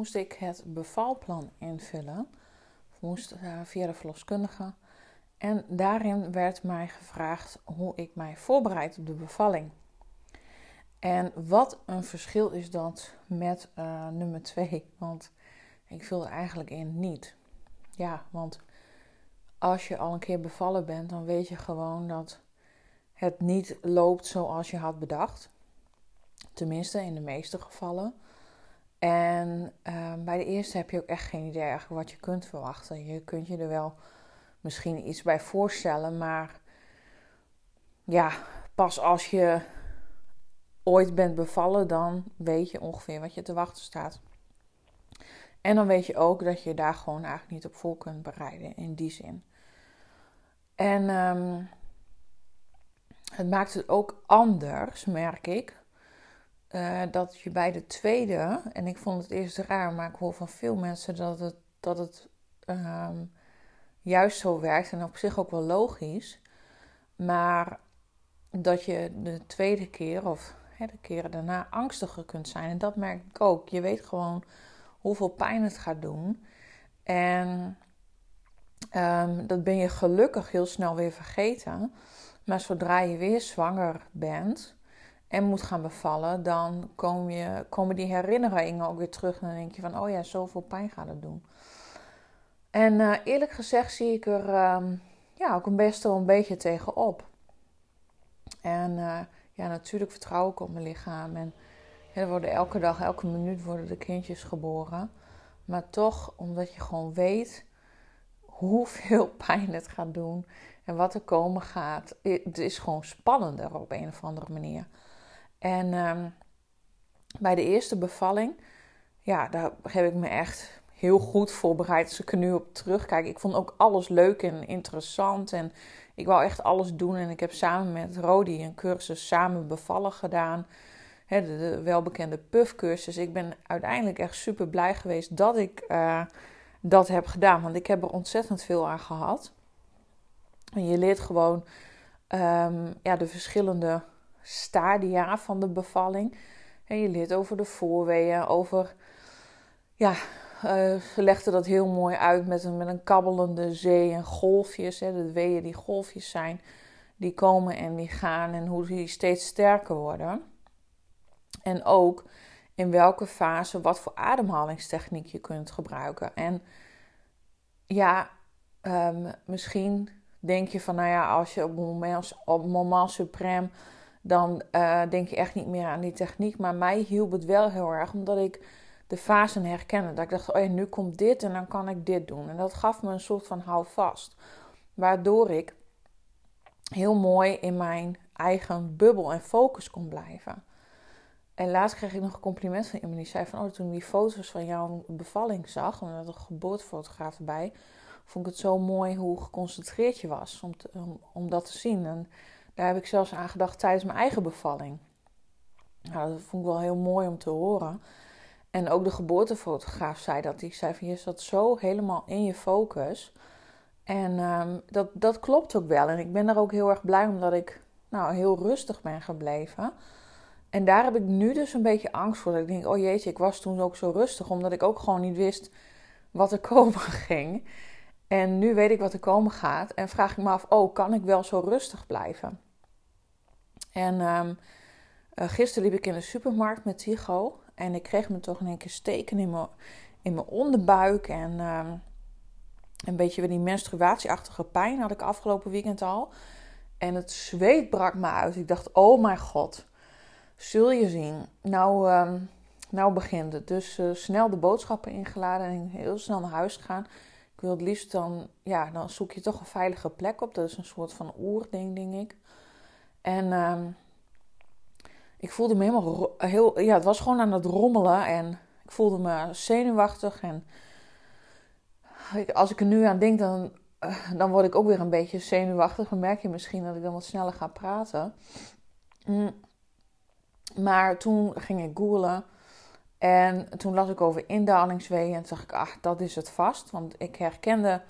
Moest ik het bevalplan invullen, moest via de verloskundige. En daarin werd mij gevraagd hoe ik mij voorbereid op de bevalling. En wat een verschil is dat met uh, nummer 2. Want ik vulde eigenlijk in niet. Ja, want als je al een keer bevallen bent, dan weet je gewoon dat het niet loopt zoals je had bedacht. Tenminste, in de meeste gevallen. En uh, bij de eerste heb je ook echt geen idee eigenlijk wat je kunt verwachten. Je kunt je er wel misschien iets bij voorstellen, maar ja, pas als je ooit bent bevallen, dan weet je ongeveer wat je te wachten staat. En dan weet je ook dat je daar gewoon eigenlijk niet op voor kunt bereiden in die zin. En um, het maakt het ook anders, merk ik. Uh, dat je bij de tweede, en ik vond het eerst raar, maar ik hoor van veel mensen dat het, dat het um, juist zo werkt en op zich ook wel logisch. Maar dat je de tweede keer of hè, de keren daarna angstiger kunt zijn. En dat merk ik ook. Je weet gewoon hoeveel pijn het gaat doen. En um, dat ben je gelukkig heel snel weer vergeten. Maar zodra je weer zwanger bent en moet gaan bevallen, dan kom je, komen die herinneringen ook weer terug. En dan denk je van, oh ja, zoveel pijn gaat het doen. En uh, eerlijk gezegd zie ik er um, ja, ook best wel een beetje tegenop. En uh, ja, natuurlijk vertrouw ik op mijn lichaam. En er worden elke dag, elke minuut worden de kindjes geboren. Maar toch, omdat je gewoon weet hoeveel pijn het gaat doen en wat er komen gaat. Het is gewoon spannender op een of andere manier. En um, bij de eerste bevalling, ja, daar heb ik me echt heel goed voorbereid. Als ik er nu op terugkijk, ik vond ook alles leuk en interessant. En ik wou echt alles doen. En ik heb samen met Rodi een cursus samen bevallen gedaan de, de, welbekende puffcursus. Ik ben uiteindelijk echt super blij geweest dat ik uh, dat heb gedaan. Want ik heb er ontzettend veel aan gehad. En je leert gewoon um, ja, de verschillende stadia van de bevalling. En je leert over de voorweeën, over... Ja, uh, ze legde dat heel mooi uit met een, met een kabbelende zee en golfjes. Hè, de weeën die golfjes zijn, die komen en die gaan en hoe die steeds sterker worden. En ook in welke fase wat voor ademhalingstechniek je kunt gebruiken. En ja, um, misschien denk je van, nou ja, als je op moment, op moment suprem, dan uh, denk je echt niet meer aan die techniek. Maar mij hielp het wel heel erg, omdat ik de fasen herkende. Dat ik dacht, oh ja, nu komt dit en dan kan ik dit doen. En dat gaf me een soort van houvast. Waardoor ik heel mooi in mijn eigen bubbel en focus kon blijven. En laatst kreeg ik nog een compliment van iemand die zei van... Oh, toen ik die foto's van jouw bevalling zag, en er een geboortefotograaf erbij... vond ik het zo mooi hoe geconcentreerd je was om, dat te zien. En daar heb ik zelfs aan gedacht tijdens mijn eigen bevalling. Nou, dat vond ik wel heel mooi om te horen. En ook de geboortefotograaf zei dat. Die zei van, je zat zo helemaal in je focus. En um, dat, dat klopt ook wel. En ik ben er ook heel erg blij omdat ik nou, heel rustig ben gebleven... En daar heb ik nu dus een beetje angst voor. Dat ik denk, oh jeetje, ik was toen ook zo rustig. Omdat ik ook gewoon niet wist wat er komen ging. En nu weet ik wat er komen gaat. En vraag ik me af, oh, kan ik wel zo rustig blijven? En um, uh, gisteren liep ik in de supermarkt met Tigo. En ik kreeg me toch in één keer steken in mijn, in mijn onderbuik. En um, een beetje weer die menstruatieachtige pijn had ik afgelopen weekend al. En het zweet brak me uit. Ik dacht, oh mijn god Zul je zien. Nou, um, nou begint het. Dus uh, snel de boodschappen ingeladen en heel snel naar huis gaan. Ik wil het liefst dan, ja, dan zoek je toch een veilige plek op. Dat is een soort van oerding, denk ik. En um, ik voelde me helemaal heel, ja, het was gewoon aan het rommelen en ik voelde me zenuwachtig. En als ik er nu aan denk, dan, eh, dan word ik ook weer een beetje zenuwachtig. Dan merk je misschien dat ik dan wat sneller ga praten. Mm. Maar toen ging ik googlen. En toen las ik over indalingsweeën. En toen dacht ik, ach, dat is het vast. Want ik herkende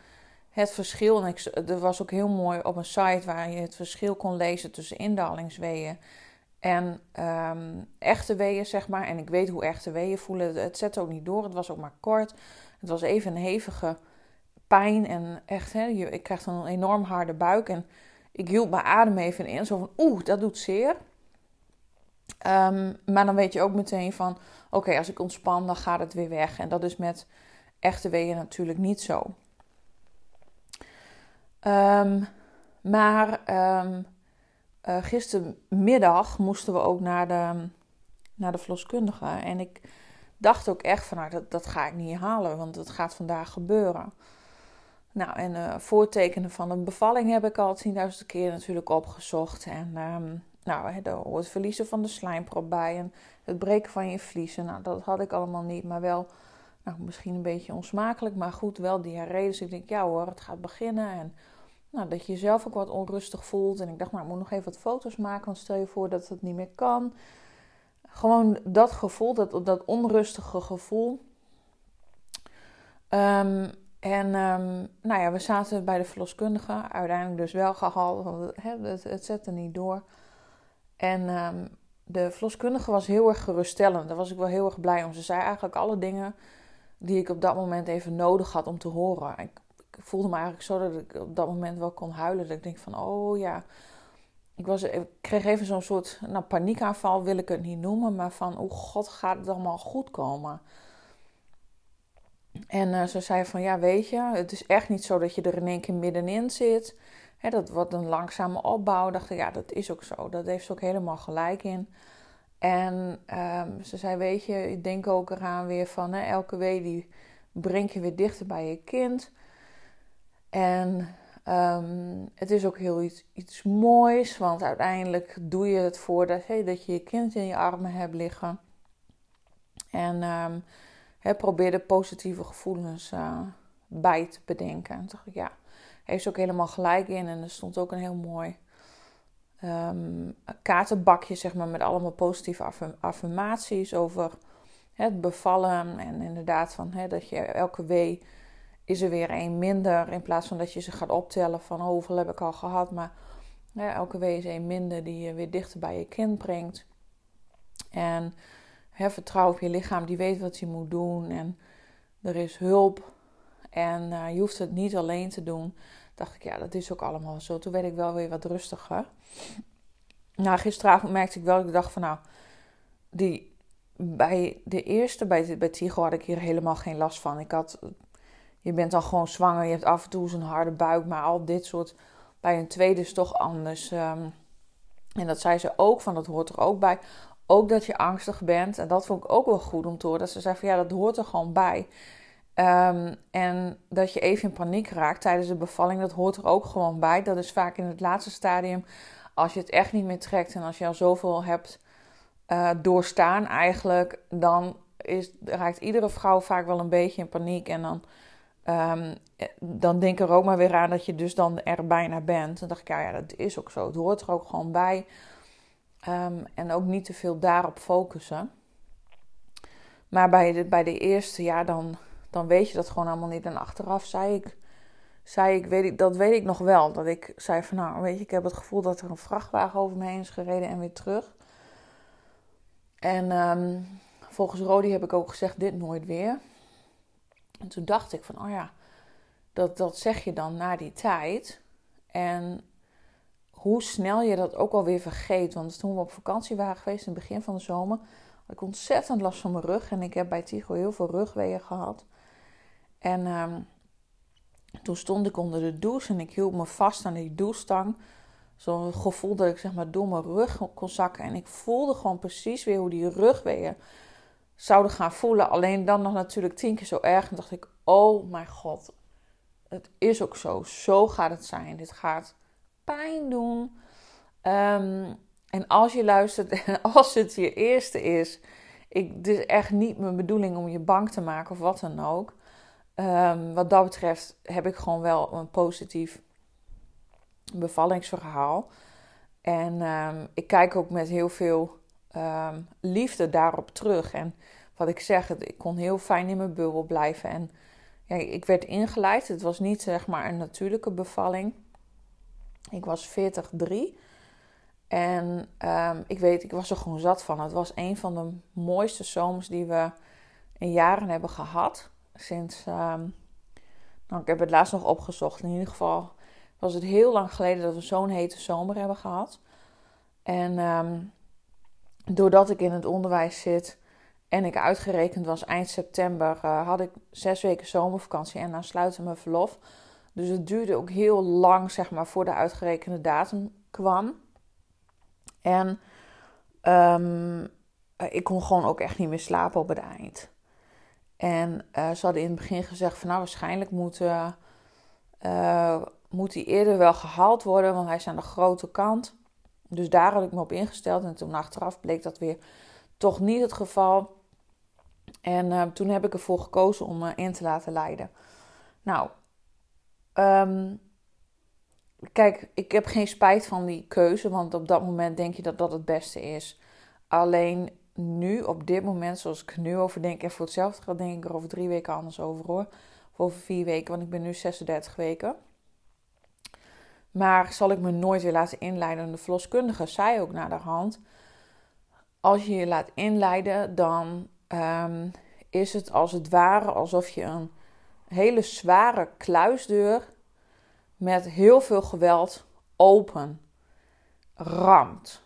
het verschil. En er was ook heel mooi op een site waar je het verschil kon lezen tussen indalingsweeën en um, echte weeën, zeg maar. En ik weet hoe echte weeën voelen. Het zette ook niet door. Het was ook maar kort. Het was even een hevige pijn. En echt, hè, ik krijg dan een enorm harde buik. En ik hield mijn adem even in. Zo van, oeh, dat doet zeer. Um, maar dan weet je ook meteen van, oké, als ik ontspan, dan gaat het weer weg. En dat is met echte weeën natuurlijk niet zo. Um, maar uh, gistermiddag moesten we ook naar de, naar de verloskundige. En ik dacht ook echt van, nou, dat, dat ga ik niet halen, want het gaat vandaag gebeuren. Nou, en uh, voortekenen van een bevalling heb ik al 10.000 keer natuurlijk opgezocht. En um, nou, hoort verliezen van de slijmprop bij en het breken van je vliezen. Nou, dat had ik allemaal niet, maar wel nou, misschien een beetje onsmakelijk, maar goed, wel diarree. Dus ik denk, ja hoor, het gaat beginnen. En nou, dat je jezelf ook wat onrustig voelt. En ik dacht, nou, ik moet nog even wat foto's maken. Want stel je voor dat het niet meer kan. Gewoon dat gevoel, dat, dat onrustige gevoel. Um, en um, nou ja, we zaten bij de verloskundige. Uiteindelijk dus wel gehaald, want het, het, zette niet door. En um, de verloskundige was heel erg geruststellend. Daar was ik wel heel erg blij om. Ze zei eigenlijk alle dingen die ik op dat moment even nodig had om te horen. Ik voelde me eigenlijk zo dat ik op dat moment wel kon huilen. Dat ik denk van, oh ja. Ik, was, ik kreeg even zo'n soort nou, paniekaanval, wil ik het niet noemen. Maar van, oh god, gaat het allemaal goed komen? En uh, ze zei van, ja weet je, het is echt niet zo dat je er in één keer middenin zit. dat wordt een langzame opbouw. Dacht ja, dat is ook zo. Dat heeft ze ook helemaal gelijk in. En um, ze zei, weet je, ik denk ook eraan weer van, hè, elke week die breng je weer dichter bij je kind. En um, het is ook heel iets, iets moois, want uiteindelijk doe je het voor dat, hey, dat je je kind in je armen hebt liggen. En um, probeer de positieve gevoelens uh, bij te bedenken. En dacht ik, ja, heeft ze ook helemaal gelijk in. En er stond ook een heel mooi um, kaartenbakje, zeg maar, met allemaal positieve affirmaties over het bevallen. En inderdaad van dat je elke week is er weer één minder. In plaats van dat je ze gaat optellen van oh, hoeveel heb ik al gehad. Maar elke week is één minder die je weer dichter bij je kind brengt. En vertrouw op je lichaam, die weet wat hij moet doen. En er is hulp. En uh, je hoeft het niet alleen te doen. Dacht ik, ja, dat is ook allemaal zo. Toen werd ik wel weer wat rustiger. Nou, gisteravond merkte ik wel, ik dacht van nou, die, bij de eerste, bij, bij Tigo had ik hier helemaal geen last van. Ik had je bent dan gewoon zwanger, je hebt af en toe zo'n harde buik, maar al dit soort. Bij een tweede is toch anders. Ehm, en dat zei ze ook, van dat hoort er ook bij. Ook dat je angstig bent. En dat vond ik ook wel goed om te horen. Dat ze zei van ja, dat hoort er gewoon bij. Um, en dat je even in paniek raakt tijdens de bevalling, dat hoort er ook gewoon bij. Dat is vaak in het laatste stadium, als je het echt niet meer trekt en als je al zoveel hebt uh, doorstaan eigenlijk, dan is, raakt iedere vrouw vaak wel een beetje in paniek. En dan Um, dan denk er ook maar weer aan dat je dus dan er bijna bent. Dan dacht ik, ja, ja dat is ook zo. Het hoort er ook gewoon bij. Um, en ook niet te veel daarop focussen. Maar bij de, bij de eerste, ja, dan, dan weet je dat gewoon allemaal niet. En achteraf zei ik, zei ik, weet ik, dat weet ik nog wel. Dat ik zei van, nou, weet je, ik heb het gevoel dat er een vrachtwagen over me heen is gereden en weer terug. En um, volgens Rodi heb ik ook gezegd, dit nooit weer. En toen dacht ik van, oh ja, dat, dat zeg je dan na die tijd. En hoe snel je dat ook alweer vergeet. Want toen we op vakantie waren geweest in het begin van de zomer, had ik ontzettend last van mijn rug. En ik heb bij Tigo heel veel rugweeën gehad. En um, toen stond ik onder de douche en ik hield me vast aan die douchestang. Zo'n gevoel dat ik zeg maar door mijn rug kon zakken. En ik voelde gewoon precies weer hoe die rugweeën zouden gaan voelen. Alleen dan nog natuurlijk tien keer zo erg. En dacht ik, oh mijn god, het is ook zo. Zo gaat het zijn. Dit gaat pijn doen. Ehm, en als je luistert, als het je eerste is, ik, het is echt niet mijn bedoeling om je bang te maken of wat dan ook. Ehm, wat dat betreft heb ik gewoon wel een positief bevallingsverhaal. En ehm, ik kijk ook met heel veel um, liefde daarop terug. En wat ik zeg, ik kon heel fijn in mijn bubbel blijven. En ja, ik werd ingeleid. Het was niet zeg maar een natuurlijke bevalling. Ik was 40, En ik weet, ik was er gewoon zat van. Het was een van de mooiste zomers die we in jaren hebben gehad. Sinds, um, nou, ik heb het laatst nog opgezocht. In ieder geval was het heel lang geleden dat we zo'n hete zomer hebben gehad. En um, doordat ik in het onderwijs zit en ik uitgerekend was eind september, uh, had ik zes weken zomervakantie en dan sluiten mijn verlof. Dus het duurde ook heel lang, zeg maar, voor de uitgerekende datum kwam. En um, ik kon gewoon ook echt niet meer slapen op het eind. En uh, ze hadden in het begin gezegd van nou waarschijnlijk moet, uh, moet hij eerder wel gehaald worden, want hij is aan de grote kant. Dus daar had ik me op ingesteld. En toen achteraf bleek dat weer toch niet het geval. En toen heb ik ervoor gekozen om uh, in te laten leiden. Nou, um, kijk, ik heb geen spijt van die keuze. Want op dat moment denk je dat dat het beste is. Alleen nu, op dit moment, zoals ik er nu over denk. En voor hetzelfde gaat denk ik er over drie weken anders over hoor. Of over vier weken, want ik ben nu 36 weken. Maar zal ik me nooit weer laten inleiden. De verloskundige zei ook naar de hand: als je je laat inleiden, dan um, is het als het ware alsof je een hele zware kluisdeur met heel veel geweld open ramt.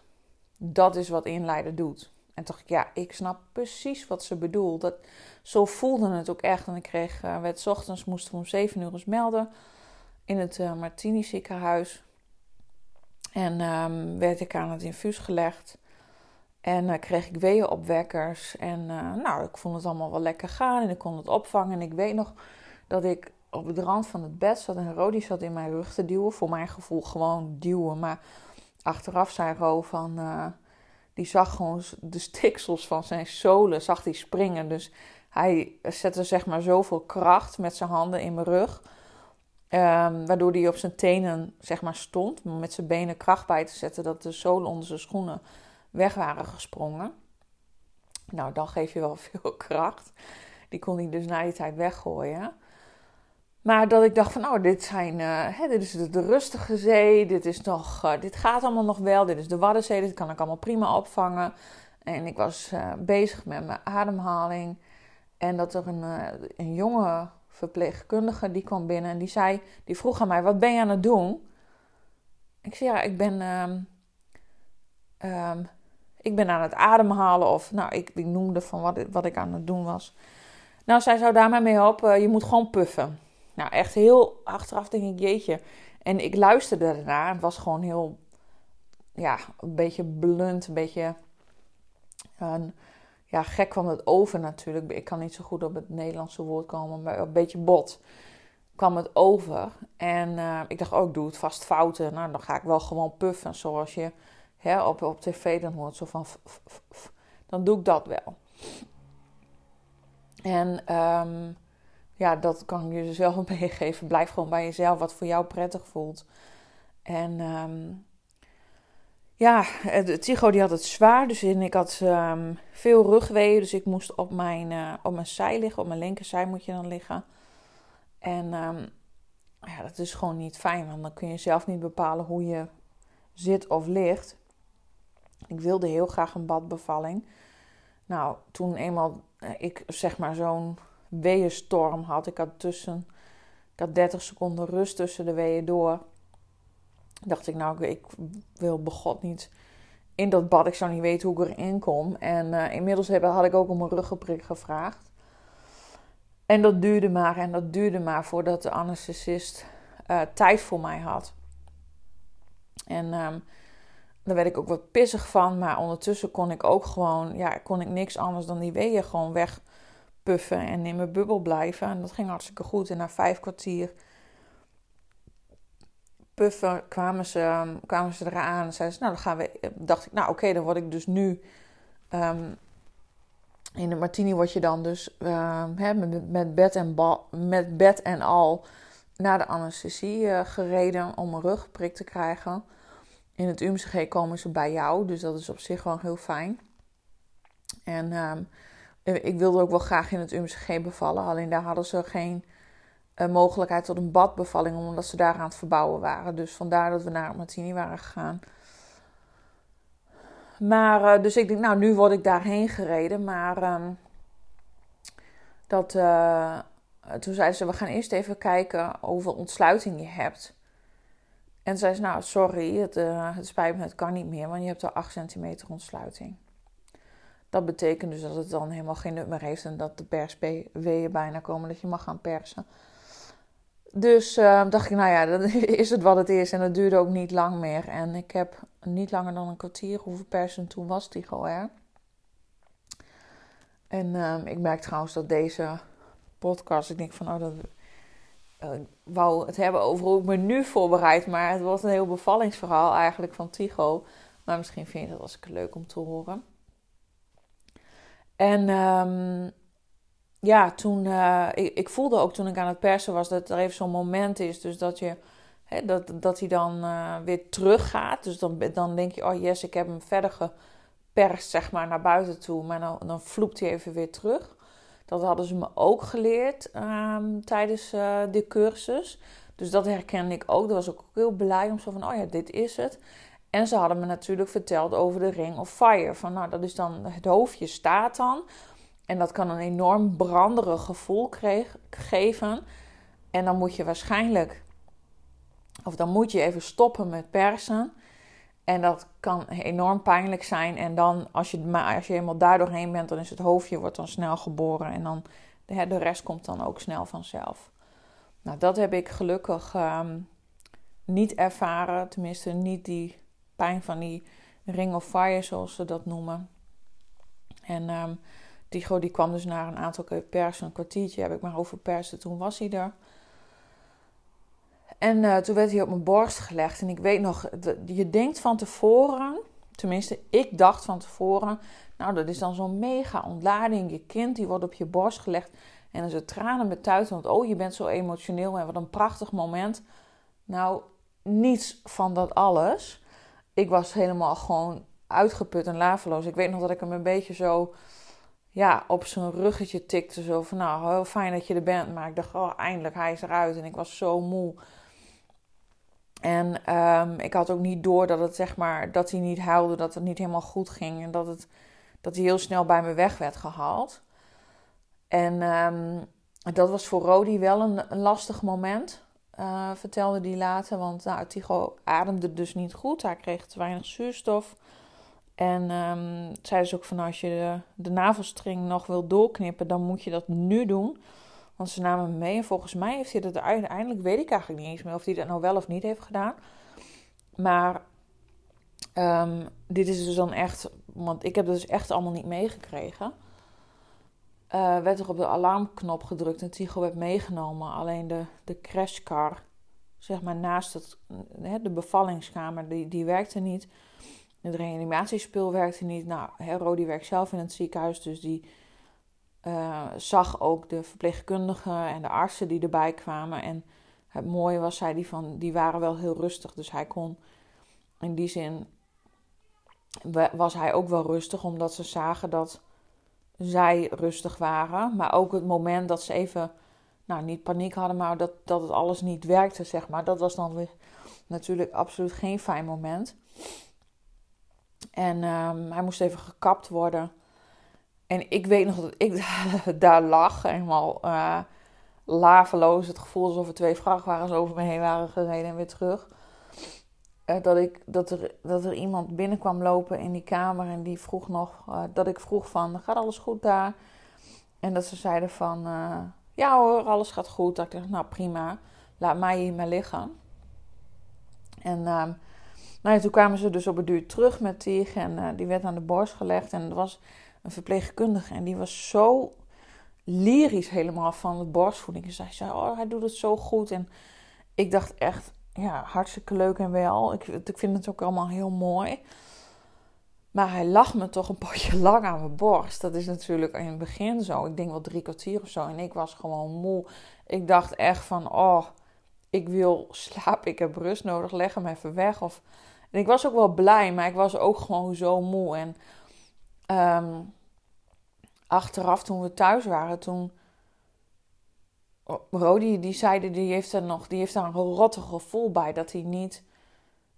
Dat is wat inleiden doet. En ik, ja, ik snap precies wat ze bedoelt. Dat, zo voelde het ook echt. En ik kreeg, uh, werd ochtends, moesten om 7 uur eens melden in het uh, Martini ziekenhuis. En um, werd ik aan het infuus gelegd. En uh, kreeg ik weeënopwekkers. En nou, ik vond het allemaal wel lekker gaan. En ik kon het opvangen. En ik weet nog dat ik op de rand van het bed zat. En Rodi zat in mijn rug te duwen. Voor mijn gevoel gewoon duwen. Maar achteraf zei Ro van... die zag gewoon de stiksels van zijn zolen. Zag die springen. Dus hij zette zeg maar zoveel kracht met zijn handen in mijn rug Um, waardoor hij op zijn tenen zeg maar, stond, met zijn benen kracht bij te zetten, dat de zolen onder zijn schoenen weg waren gesprongen. Nou, dan geef je wel veel kracht. Die kon hij dus na die tijd weggooien. Maar dat ik dacht van, nou, dit, zijn, uh, hè, dit is de, rustige zee, dit, is nog, uh, dit gaat allemaal nog wel, dit is de Waddenzee, dit kan ik allemaal prima opvangen. En ik was uh, bezig met mijn ademhaling. En dat er een, een jonge verpleegkundige die kwam binnen en die zei, die vroeg aan mij: Wat ben je aan het doen? Ik zei: Ja, ik ben, um, um, ik ben aan het ademhalen. Of nou, ik, noemde van wat, ik aan het doen was. Nou, zij zou daar maar mee helpen. Je moet gewoon puffen. Nou, echt heel achteraf denk ik, jeetje. En ik luisterde ernaar. Het was gewoon heel, ja, een beetje blunt, een beetje ja, gek kwam het over natuurlijk. Ik kan niet zo goed op het Nederlandse woord komen, maar een beetje bot kwam het over. En uh, ik dacht, oh, ik doe het vast fouten. Nou, dan ga ik wel gewoon puffen, zoals je hè, op, op tv dan hoort. Zo van, dan doe ik dat wel. En um, ja, dat kan je zelf meegeven. Blijf gewoon bij jezelf, wat voor jou prettig voelt. En um, ja, Tigo die had het zwaar. Dus ik had um, veel rugweeën. Dus ik moest op mijn, uh, op mijn zij liggen. Op mijn linkerzij moet je dan liggen. En um, ja, dat is gewoon niet fijn. Want dan kun je zelf niet bepalen hoe je zit of ligt. Ik wilde heel graag een badbevalling. Nou, toen eenmaal eh, ik zeg maar zo'n weeënstorm had. Ik had tussen... Ik had 30 seconden rust tussen de weeën door dacht ik, nou, ik wil begot niet in dat bad. Ik zou niet weten hoe ik erin kom. En uh, inmiddels had ik ook om een ruggenprik gevraagd. En dat duurde maar en dat duurde maar voordat de anesthesist uh, tijd voor mij had. En um, daar werd ik ook wat pissig van. Maar ondertussen kon ik ook gewoon, ja, kon ik niks anders dan die weeën gewoon wegpuffen en in mijn bubbel blijven. En dat ging hartstikke goed. En na vijf kwartier puffen kwamen ze, kwamen ze eraan. En zeiden ze, nou, dan gaan we. Dacht ik, nou, oké, dan word ik dus nu. Ehm, in de martini word je dan dus hè, met, bed en met bed en al naar de anesthesie uh, gereden om een rugprik te krijgen. In het UMCG komen ze bij jou, dus dat is op zich wel heel fijn. En ehm, ik wilde ook wel graag in het UMCG bevallen, alleen daar hadden ze geen uh, mogelijkheid tot een badbevalling, omdat ze daar aan het verbouwen waren. Dus vandaar dat we naar Martini waren gegaan. Maar, uh, dus ik denk, nou, nu word ik daarheen gereden. Maar um, dat, toen zeiden ze, we gaan eerst even kijken hoeveel ontsluiting je hebt. En zei ze, nou, sorry, het, het spijt me, het kan niet meer, want je hebt er 8 centimeter ontsluiting. Dat betekent dus dat het dan helemaal geen nut meer heeft en dat de persweeën bijna komen, dat je mag gaan persen. Dus uh, dacht ik, nou ja, dan is het wat het is. En dat duurde ook niet lang meer. En ik heb niet langer dan een kwartier hoeveel persen toen was Tigo er. En uh, ik merk trouwens dat deze podcast, ik denk van, oh, dat, uh, wou het hebben over hoe ik me nu voorbereid. Maar het was een heel bevallingsverhaal eigenlijk van Tigo. Maar misschien vind je dat als ik leuk om te horen. En um, ja, toen, uh, ik, ik, voelde ook toen ik aan het persen was dat er even zo'n moment is. Dus dat, je, hè, dat, dat hij dan uh, weer teruggaat. Dus dan, dan denk je, oh yes, ik heb hem verder geperst, zeg maar, naar buiten toe. Maar dan, dan vloept hij even weer terug. Dat hadden ze me ook geleerd um, tijdens uh, de cursus. Dus dat herkende ik ook. Dat was ook heel blij om zo van, oh ja, dit is het. En ze hadden me natuurlijk verteld over de Ring of Fire. Van nou, dat is dan, het hoofdje staat dan. En dat kan een enorm branderig gevoel geven. En dan moet je waarschijnlijk, of dan moet je even stoppen met persen. En dat kan enorm pijnlijk zijn. En dan, als je, maar als je helemaal daar doorheen bent, dan is het hoofdje wordt dan snel geboren. En dan, de, rest komt dan ook snel vanzelf. Nou, dat heb ik gelukkig um, niet ervaren. Tenminste, niet die pijn van die ring of fire, zoals ze dat noemen. En um, Tigo die kwam dus naar een aantal keer persen. Een kwartiertje heb ik maar over persen. Toen was hij er. En uh, toen werd hij op mijn borst gelegd. En ik weet nog, je denkt van tevoren, tenminste, ik dacht van tevoren, nou, dat is dan zo'n mega ontlading. Je kind die wordt op je borst gelegd. En dan zijn tranen betuigen, want oh, je bent zo emotioneel en wat een prachtig moment. Nou, niets van dat alles. Ik was helemaal gewoon uitgeput en laveloos. Ik weet nog dat ik hem een beetje zo ja, op zijn ruggetje tikte. Zo van, nou, heel fijn dat je er bent. Maar ik dacht, oh, eindelijk, hij is eruit. En ik was zo moe. En um, ik had ook niet door dat het, zeg maar, dat hij niet huilde. Dat het niet helemaal goed ging. En dat, het, dat hij heel snel bij me weg werd gehaald. En um, dat was voor Rodi wel een, een lastig moment. Uh, vertelde hij later. Want nou, Tigo ademde dus niet goed. Hij kreeg te weinig zuurstof. En um, zeiden ze ook van als je de, de, navelstring nog wil doorknippen, dan moet je dat nu doen. Want ze namen me mee en volgens mij heeft hij dat uiteindelijk, weet ik eigenlijk niet eens meer of hij dat nou wel of niet heeft gedaan. Maar um, dit is dus dan echt, want ik heb dat dus echt allemaal niet meegekregen. Uh, werd er op de alarmknop gedrukt en Tigo werd meegenomen. Alleen de, de crashcar, zeg maar naast het, de bevallingskamer, die, die werkte niet. Het reanimatiespul werkte niet. Nou, Rodi werkt zelf in het ziekenhuis, dus die uh, zag ook de verpleegkundigen en de artsen die erbij kwamen. En het mooie was, zei die van, die waren wel heel rustig. Dus hij kon in die zin, was hij ook wel rustig, omdat ze zagen dat zij rustig waren. Maar ook het moment dat ze even, nou niet paniek hadden, maar dat, dat het alles niet werkte, zeg maar. Dat was dan weer natuurlijk absoluut geen fijn moment. En um, hij moest even gekapt worden. En ik weet nog dat ik daar lag, helemaal uh, laveloos. Het gevoel alsof er twee vrachtwagens over me heen waren gereden en weer terug. Uh, dat, ik, dat, er, dat er iemand binnenkwam lopen in die kamer en die vroeg nog, uh, dat ik vroeg van, gaat alles goed daar? En dat ze zeiden van, ja hoor, alles gaat goed. Dat ik dacht, nou prima, laat mij hier maar liggen. En ehm, nou toen kwamen ze dus op het duur terug met Tig en die werd aan de borst gelegd. En er was een verpleegkundige en die was zo lyrisch helemaal van de borstvoeding. En zij zei, oh hij doet het zo goed. En ik dacht echt, ja, hartstikke leuk en wel. Ik, ik vind het ook allemaal heel mooi. Maar hij lag me toch een potje lang aan mijn borst. Dat is natuurlijk in het begin zo. Ik denk wel drie kwartier of zo. En ik was gewoon moe. Ik dacht echt van, oh, ik wil slapen. Ik heb rust nodig. Leg hem even weg. Of... En ik was ook wel blij, maar ik was ook gewoon zo moe. En um, achteraf, toen we thuis waren, toen... Rodi, die zeiden, die heeft er nog, die heeft daar een rotte gevoel bij. Dat hij niet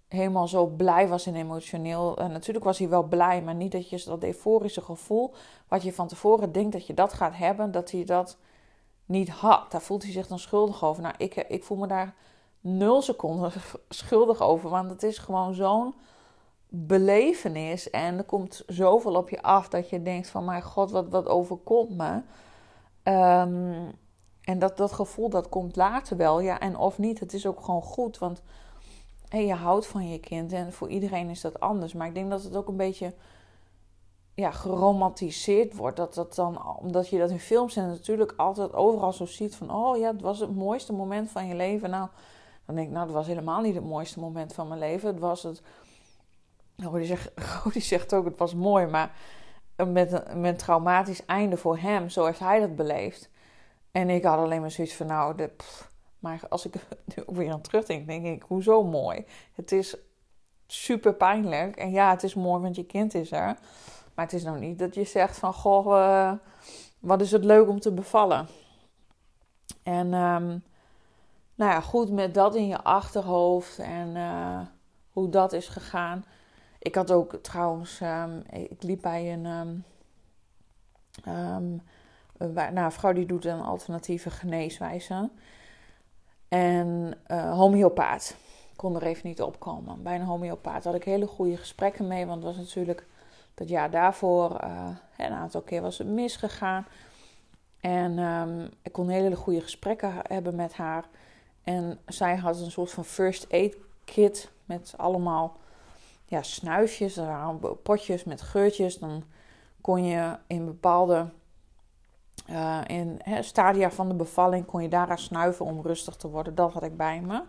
helemaal zo blij was en emotioneel. En natuurlijk was hij wel blij, maar niet dat je dat euforische gevoel, wat je van tevoren denkt dat je dat gaat hebben, dat hij dat niet had. Daar voelt hij zich dan schuldig over. Nou, ik, ik voel me daar nul seconden schuldig over, want het is gewoon zo'n belevenis en er komt zoveel op je af dat je denkt van, mijn god, wat, wat overkomt me. Ehm, en dat, dat gevoel, dat komt later wel, ja, en of niet. Het is ook gewoon goed, want je houdt van je kind en voor iedereen is dat anders. Maar ik denk dat het ook een beetje ja, geromantiseerd wordt. Dat dat dan, omdat je dat in films en natuurlijk altijd overal zo ziet van... oh ja, het was het mooiste moment van je leven. Nou, dan denk ik, nou, het was helemaal niet het mooiste moment van mijn leven. Het was het... Rodi zegt, Rodi zegt ook, het was mooi, maar met een, met een traumatisch einde voor hem. Zo heeft hij dat beleefd. En ik had alleen maar zoiets van, nou, de, maar als ik nu weer aan terugdenk, denk ik, hoezo mooi? Het is super pijnlijk. En ja, het is mooi, want je kind is er. Maar het is nou niet dat je zegt van, goh, uh, wat is het leuk om te bevallen. En um, nou ja, goed, met dat in je achterhoofd en uh, hoe dat is gegaan. Ik had ook trouwens, um, ik liep bij een, um, nou, een vrouw die doet een alternatieve geneeswijze. En uh, homeopaat. Kon er even niet opkomen. Bij een homeopaat had ik hele goede gesprekken mee. Want het was natuurlijk dat jaar daarvoor, uh, een aantal keer was het misgegaan. En um, ik kon hele goede gesprekken hebben met haar. En zij had een soort van first aid kit met allemaal ja, snuifjes. Potjes met geurtjes. Dan kon je in bepaalde uh, in hè, stadia van de bevalling kon je daaraan snuiven om rustig te worden. Dat had ik bij me.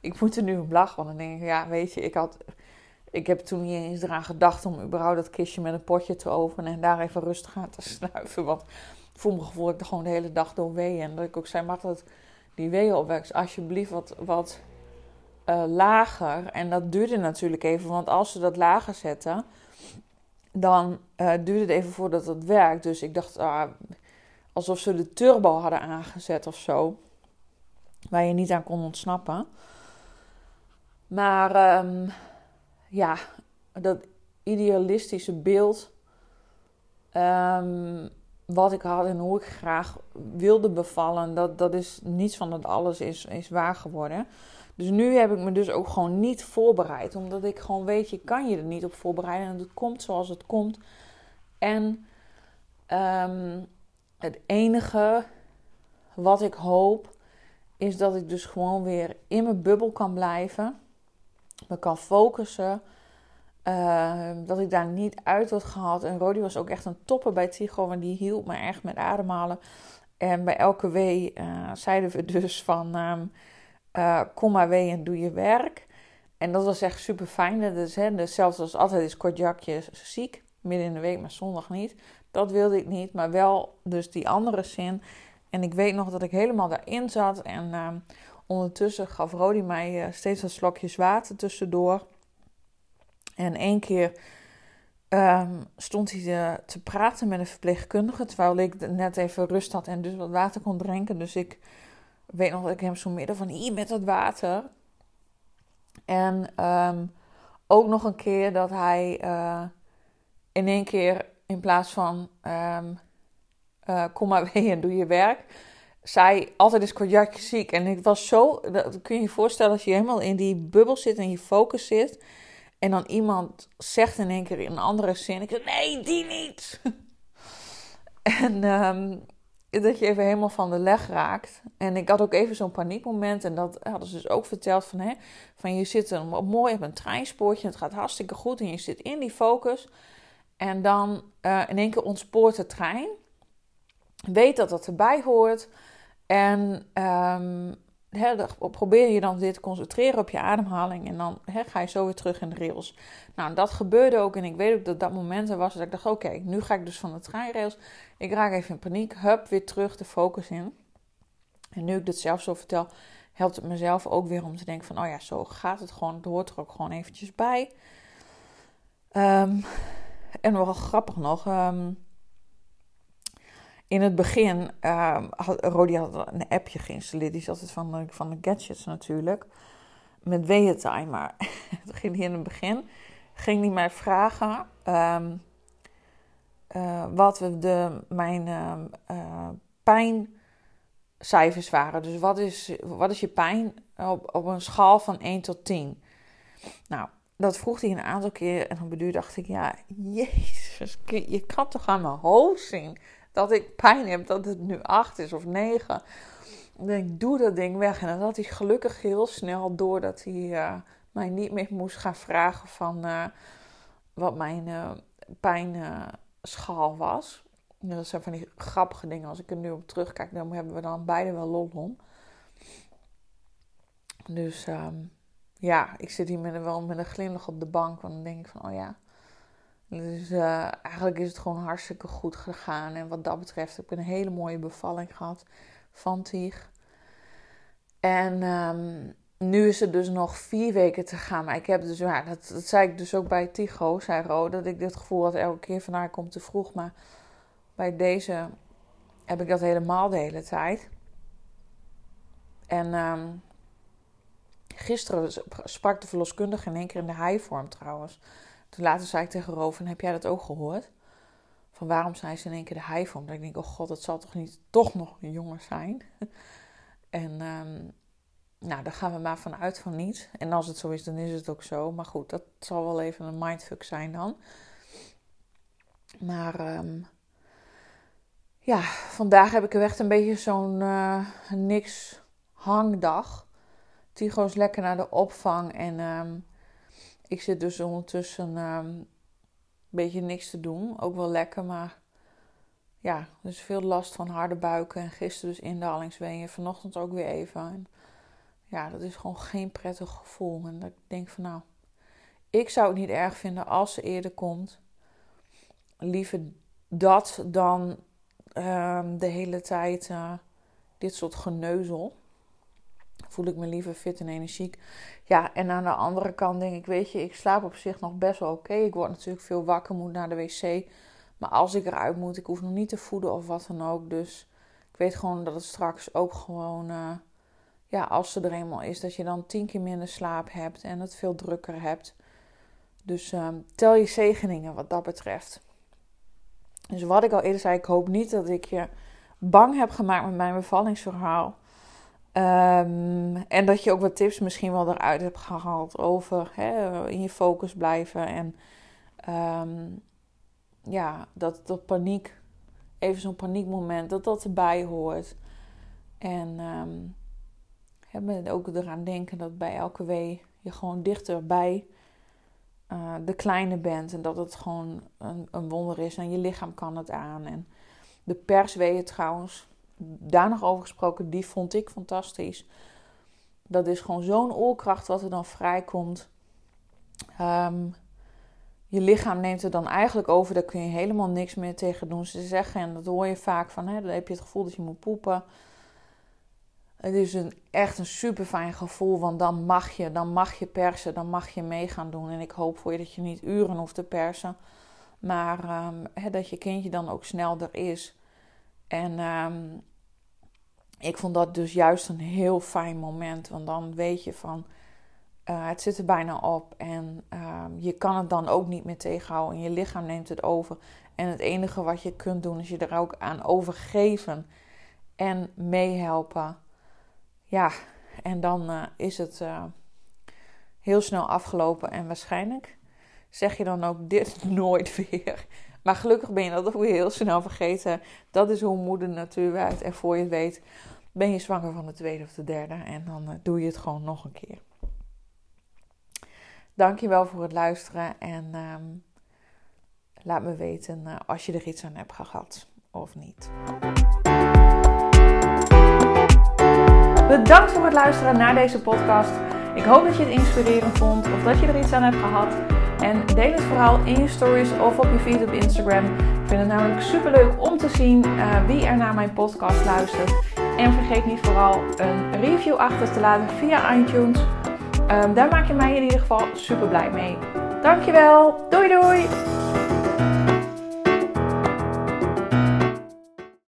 Ik moet er nu op lachen, want dan denk ik, ja, weet je, ik had... Ik heb toen niet eens eraan gedacht om überhaupt dat kistje met een potje te openen en daar even rustig aan te snuiven. Want voor mijn gevoel ik er gewoon de hele dag door weeën. En dat ik ook zei, mag dat die weeën opwekst alsjeblieft wat, wat uh, lager. En dat duurde natuurlijk even, want als ze dat lager zetten, dan uh, duurde het even voordat het werkt. Dus ik dacht, ah, alsof ze de turbo hadden aangezet of zo. Waar je niet aan kon ontsnappen. Maar ehm, ja, dat idealistische beeld. Ehm, wat ik had en hoe ik graag wilde bevallen. Dat, dat is niets van dat alles is, is waar geworden. Dus nu heb ik me dus ook gewoon niet voorbereid. Omdat ik gewoon weet, je kan je er niet op voorbereiden. En het komt zoals het komt. En um, het enige wat ik hoop is dat ik dus gewoon weer in mijn bubbel kan blijven. Me kan focussen. Uh, dat ik daar niet uit word gehaald. En Rodi was ook echt een topper bij Tigo. Want die hielp me echt met ademhalen. En bij elke wee uh, zeiden we dus van... Um, uh, kom maar wee en doe je werk. En dat was echt super fijn. Dus, hè, dus zelfs als altijd is Kortjakje ziek. Midden in de week, maar zondag niet. Dat wilde ik niet, maar wel dus die andere zin. En ik weet nog dat ik helemaal daarin zat. En uh, ondertussen gaf Rodi mij uh, steeds wat slokjes water tussendoor. En één keer um, stond hij te, te, praten met een verpleegkundige. Terwijl ik net even rust had en dus wat water kon drinken. Dus ik weet nog dat ik hem zo midden van hier met dat water. En um, ook nog een keer dat hij uh, in één keer in plaats van um, uh, kom maar mee en doe je werk. Zij altijd is kortjakje ziek. En ik was zo, kun je je voorstellen als je helemaal in die bubbel zit en je focus zit. En dan iemand zegt in één keer in een andere zin. Ik zeg, nee, die niet. en um, dat je even helemaal van de leg raakt. En ik had ook even zo'n paniekmoment. En dat hadden ze dus ook verteld van, hè, van je zit een, mooi op een treinspoortje. Het gaat hartstikke goed en je zit in die focus. En dan uh, in één keer ontspoort de trein. Weet dat dat erbij hoort. En um, probeer je dan dit te concentreren op je ademhaling. En dan ga je zo weer terug in de rails. Nou, dat gebeurde ook. En ik weet ook dat dat moment er was dat ik dacht: oké, nu ga ik dus van de treinrails. Ik raak even in paniek. Hup, weer terug de focus in. En nu ik dit zelf zo vertel, helpt het mezelf ook weer om te denken: van oh ja, zo gaat het gewoon. Het hoort er ook gewoon eventjes bij. Um, en wel grappig nog. Um, in het begin, uh, had, Rodi een appje geïnstalleerd. Die zat het van de, van de gadgets natuurlijk. Met weeëntime. Maar toen ging hij in het begin ging hij mij vragen um, uh, wat de, mijn uh, pijncijfers waren. Dus wat is, wat is je pijn op, op een schaal van 1 tot 10? Nou, dat vroeg hij een aantal keer. En op een duur dacht ik, ja, jezus, je kan toch aan mijn hoofd zien dat ik pijn heb dat het nu 8 is of 9. Dan denk ik, doe dat ding weg. En dan had hij gelukkig heel snel door dat hij uh, mij niet meer moest gaan vragen van uh, wat mijn uh, pijnschaal was. Dat zijn van die grappige dingen. Als ik er nu op terugkijk, dan hebben we dan beide wel lol om. Dus um, ja, ik zit hier met, wel met een glimlach op de bank. Want dan denk ik van, oh ja, dus uh, eigenlijk is het gewoon hartstikke goed gegaan. En wat dat betreft heb ik een hele mooie bevalling gehad van Tig. En um, nu is het dus nog vier weken te gaan. Maar ik heb dus, ja, dat, dat zei ik dus ook bij Tigo, zei Ro, dat ik dit gevoel had elke keer van haar komt te vroeg. Maar bij deze heb ik dat helemaal de hele tijd. En um, gisteren sprak de verloskundige in één keer in de high-vorm trouwens. Toen later zei ik tegen Roven, heb jij dat ook gehoord? Van waarom zijn ze in één keer de high vorm? Dat ik denk, oh god, het zal toch niet toch nog een jongen zijn? en um, nou, daar gaan we maar vanuit van niet. En als het zo is, dan is het ook zo. Maar goed, dat zal wel even een mindfuck zijn dan. Maar um, ja, vandaag heb ik er echt een beetje zo'n uh, niks hangdag. Tigo is lekker naar de opvang en um, ik zit dus ondertussen um, een beetje niks te doen. Ook wel lekker, maar ja, dus veel last van harde buiken. En gisteren dus indalingsweeën. Vanochtend ook weer even. En ja, dat is gewoon geen prettig gevoel. En ik denk van nou, ik zou het niet erg vinden als ze eerder komt. Liever dat dan um, de hele tijd uh, dit soort geneuzel voel ik me liever fit en energiek. Ja, en aan de andere kant denk ik, weet je, ik slaap op zich nog best wel oké. Ik word natuurlijk veel wakker, moet naar de wc. Maar als ik eruit moet, ik hoef nog niet te voeden of wat dan ook. Dus ik weet gewoon dat het straks ook gewoon, uh, ja, als ze er eenmaal is, dat je dan tien keer minder slaap hebt en het veel drukker hebt. Dus uh, tel je zegeningen wat dat betreft. Dus wat ik al eerder zei, ik hoop niet dat ik je bang heb gemaakt met mijn bevallingsverhaal. Um, en dat je ook wat tips misschien wel eruit hebt gehaald over hè, in je focus blijven. En um, ja, dat, dat paniek, even zo'n paniekmoment, dat dat erbij hoort. En um, hè, ook eraan denken dat bij elke wee je gewoon dichter bij uh, de kleine bent. En dat het gewoon een, een wonder is en je lichaam kan het aan. En de persweeën trouwens daar nog over gesproken, die vond ik fantastisch. Dat is gewoon zo'n oorkracht wat er dan vrijkomt. Um, je lichaam neemt er dan eigenlijk over, daar kun je helemaal niks meer tegen doen. Ze zeggen, en dat hoor je vaak van, hè, dan heb je het gevoel dat je moet poepen. Het is een, echt een super fijn gevoel, want dan mag je, dan mag je persen, dan mag je mee gaan doen. En ik hoop voor je dat je niet uren hoeft te persen, maar um, hè, dat je kindje dan ook snel er is. En um, ik vond dat dus juist een heel fijn moment. Want dan weet je van uh, het zit er bijna op. En um, je kan het dan ook niet meer tegenhouden. En je lichaam neemt het over. En het enige wat je kunt doen is je er ook aan overgeven. En meehelpen. Ja, en dan uh, is het uh, heel snel afgelopen. En waarschijnlijk zeg je dan ook dit nooit weer. Maar gelukkig ben je dat ook weer heel snel vergeten. Dat is hoe moeder natuur werkt. En voor je het weet ben je zwanger van de tweede of de derde. En dan uh, doe je het gewoon nog een keer. Dankjewel voor het luisteren. En um, laat me weten uh, als je er iets aan hebt gehad of niet. Bedankt voor het luisteren naar deze podcast. Ik hoop dat je het inspirerend vond of dat je er iets aan hebt gehad. En deel het vooral in je stories of op je feed op Instagram. Ik vind het namelijk super leuk om te zien uh, wie er naar mijn podcast luistert. En vergeet niet vooral een review achter te laten via iTunes. Um, daar maak je mij in ieder geval super blij mee. Dankjewel. Doei doei.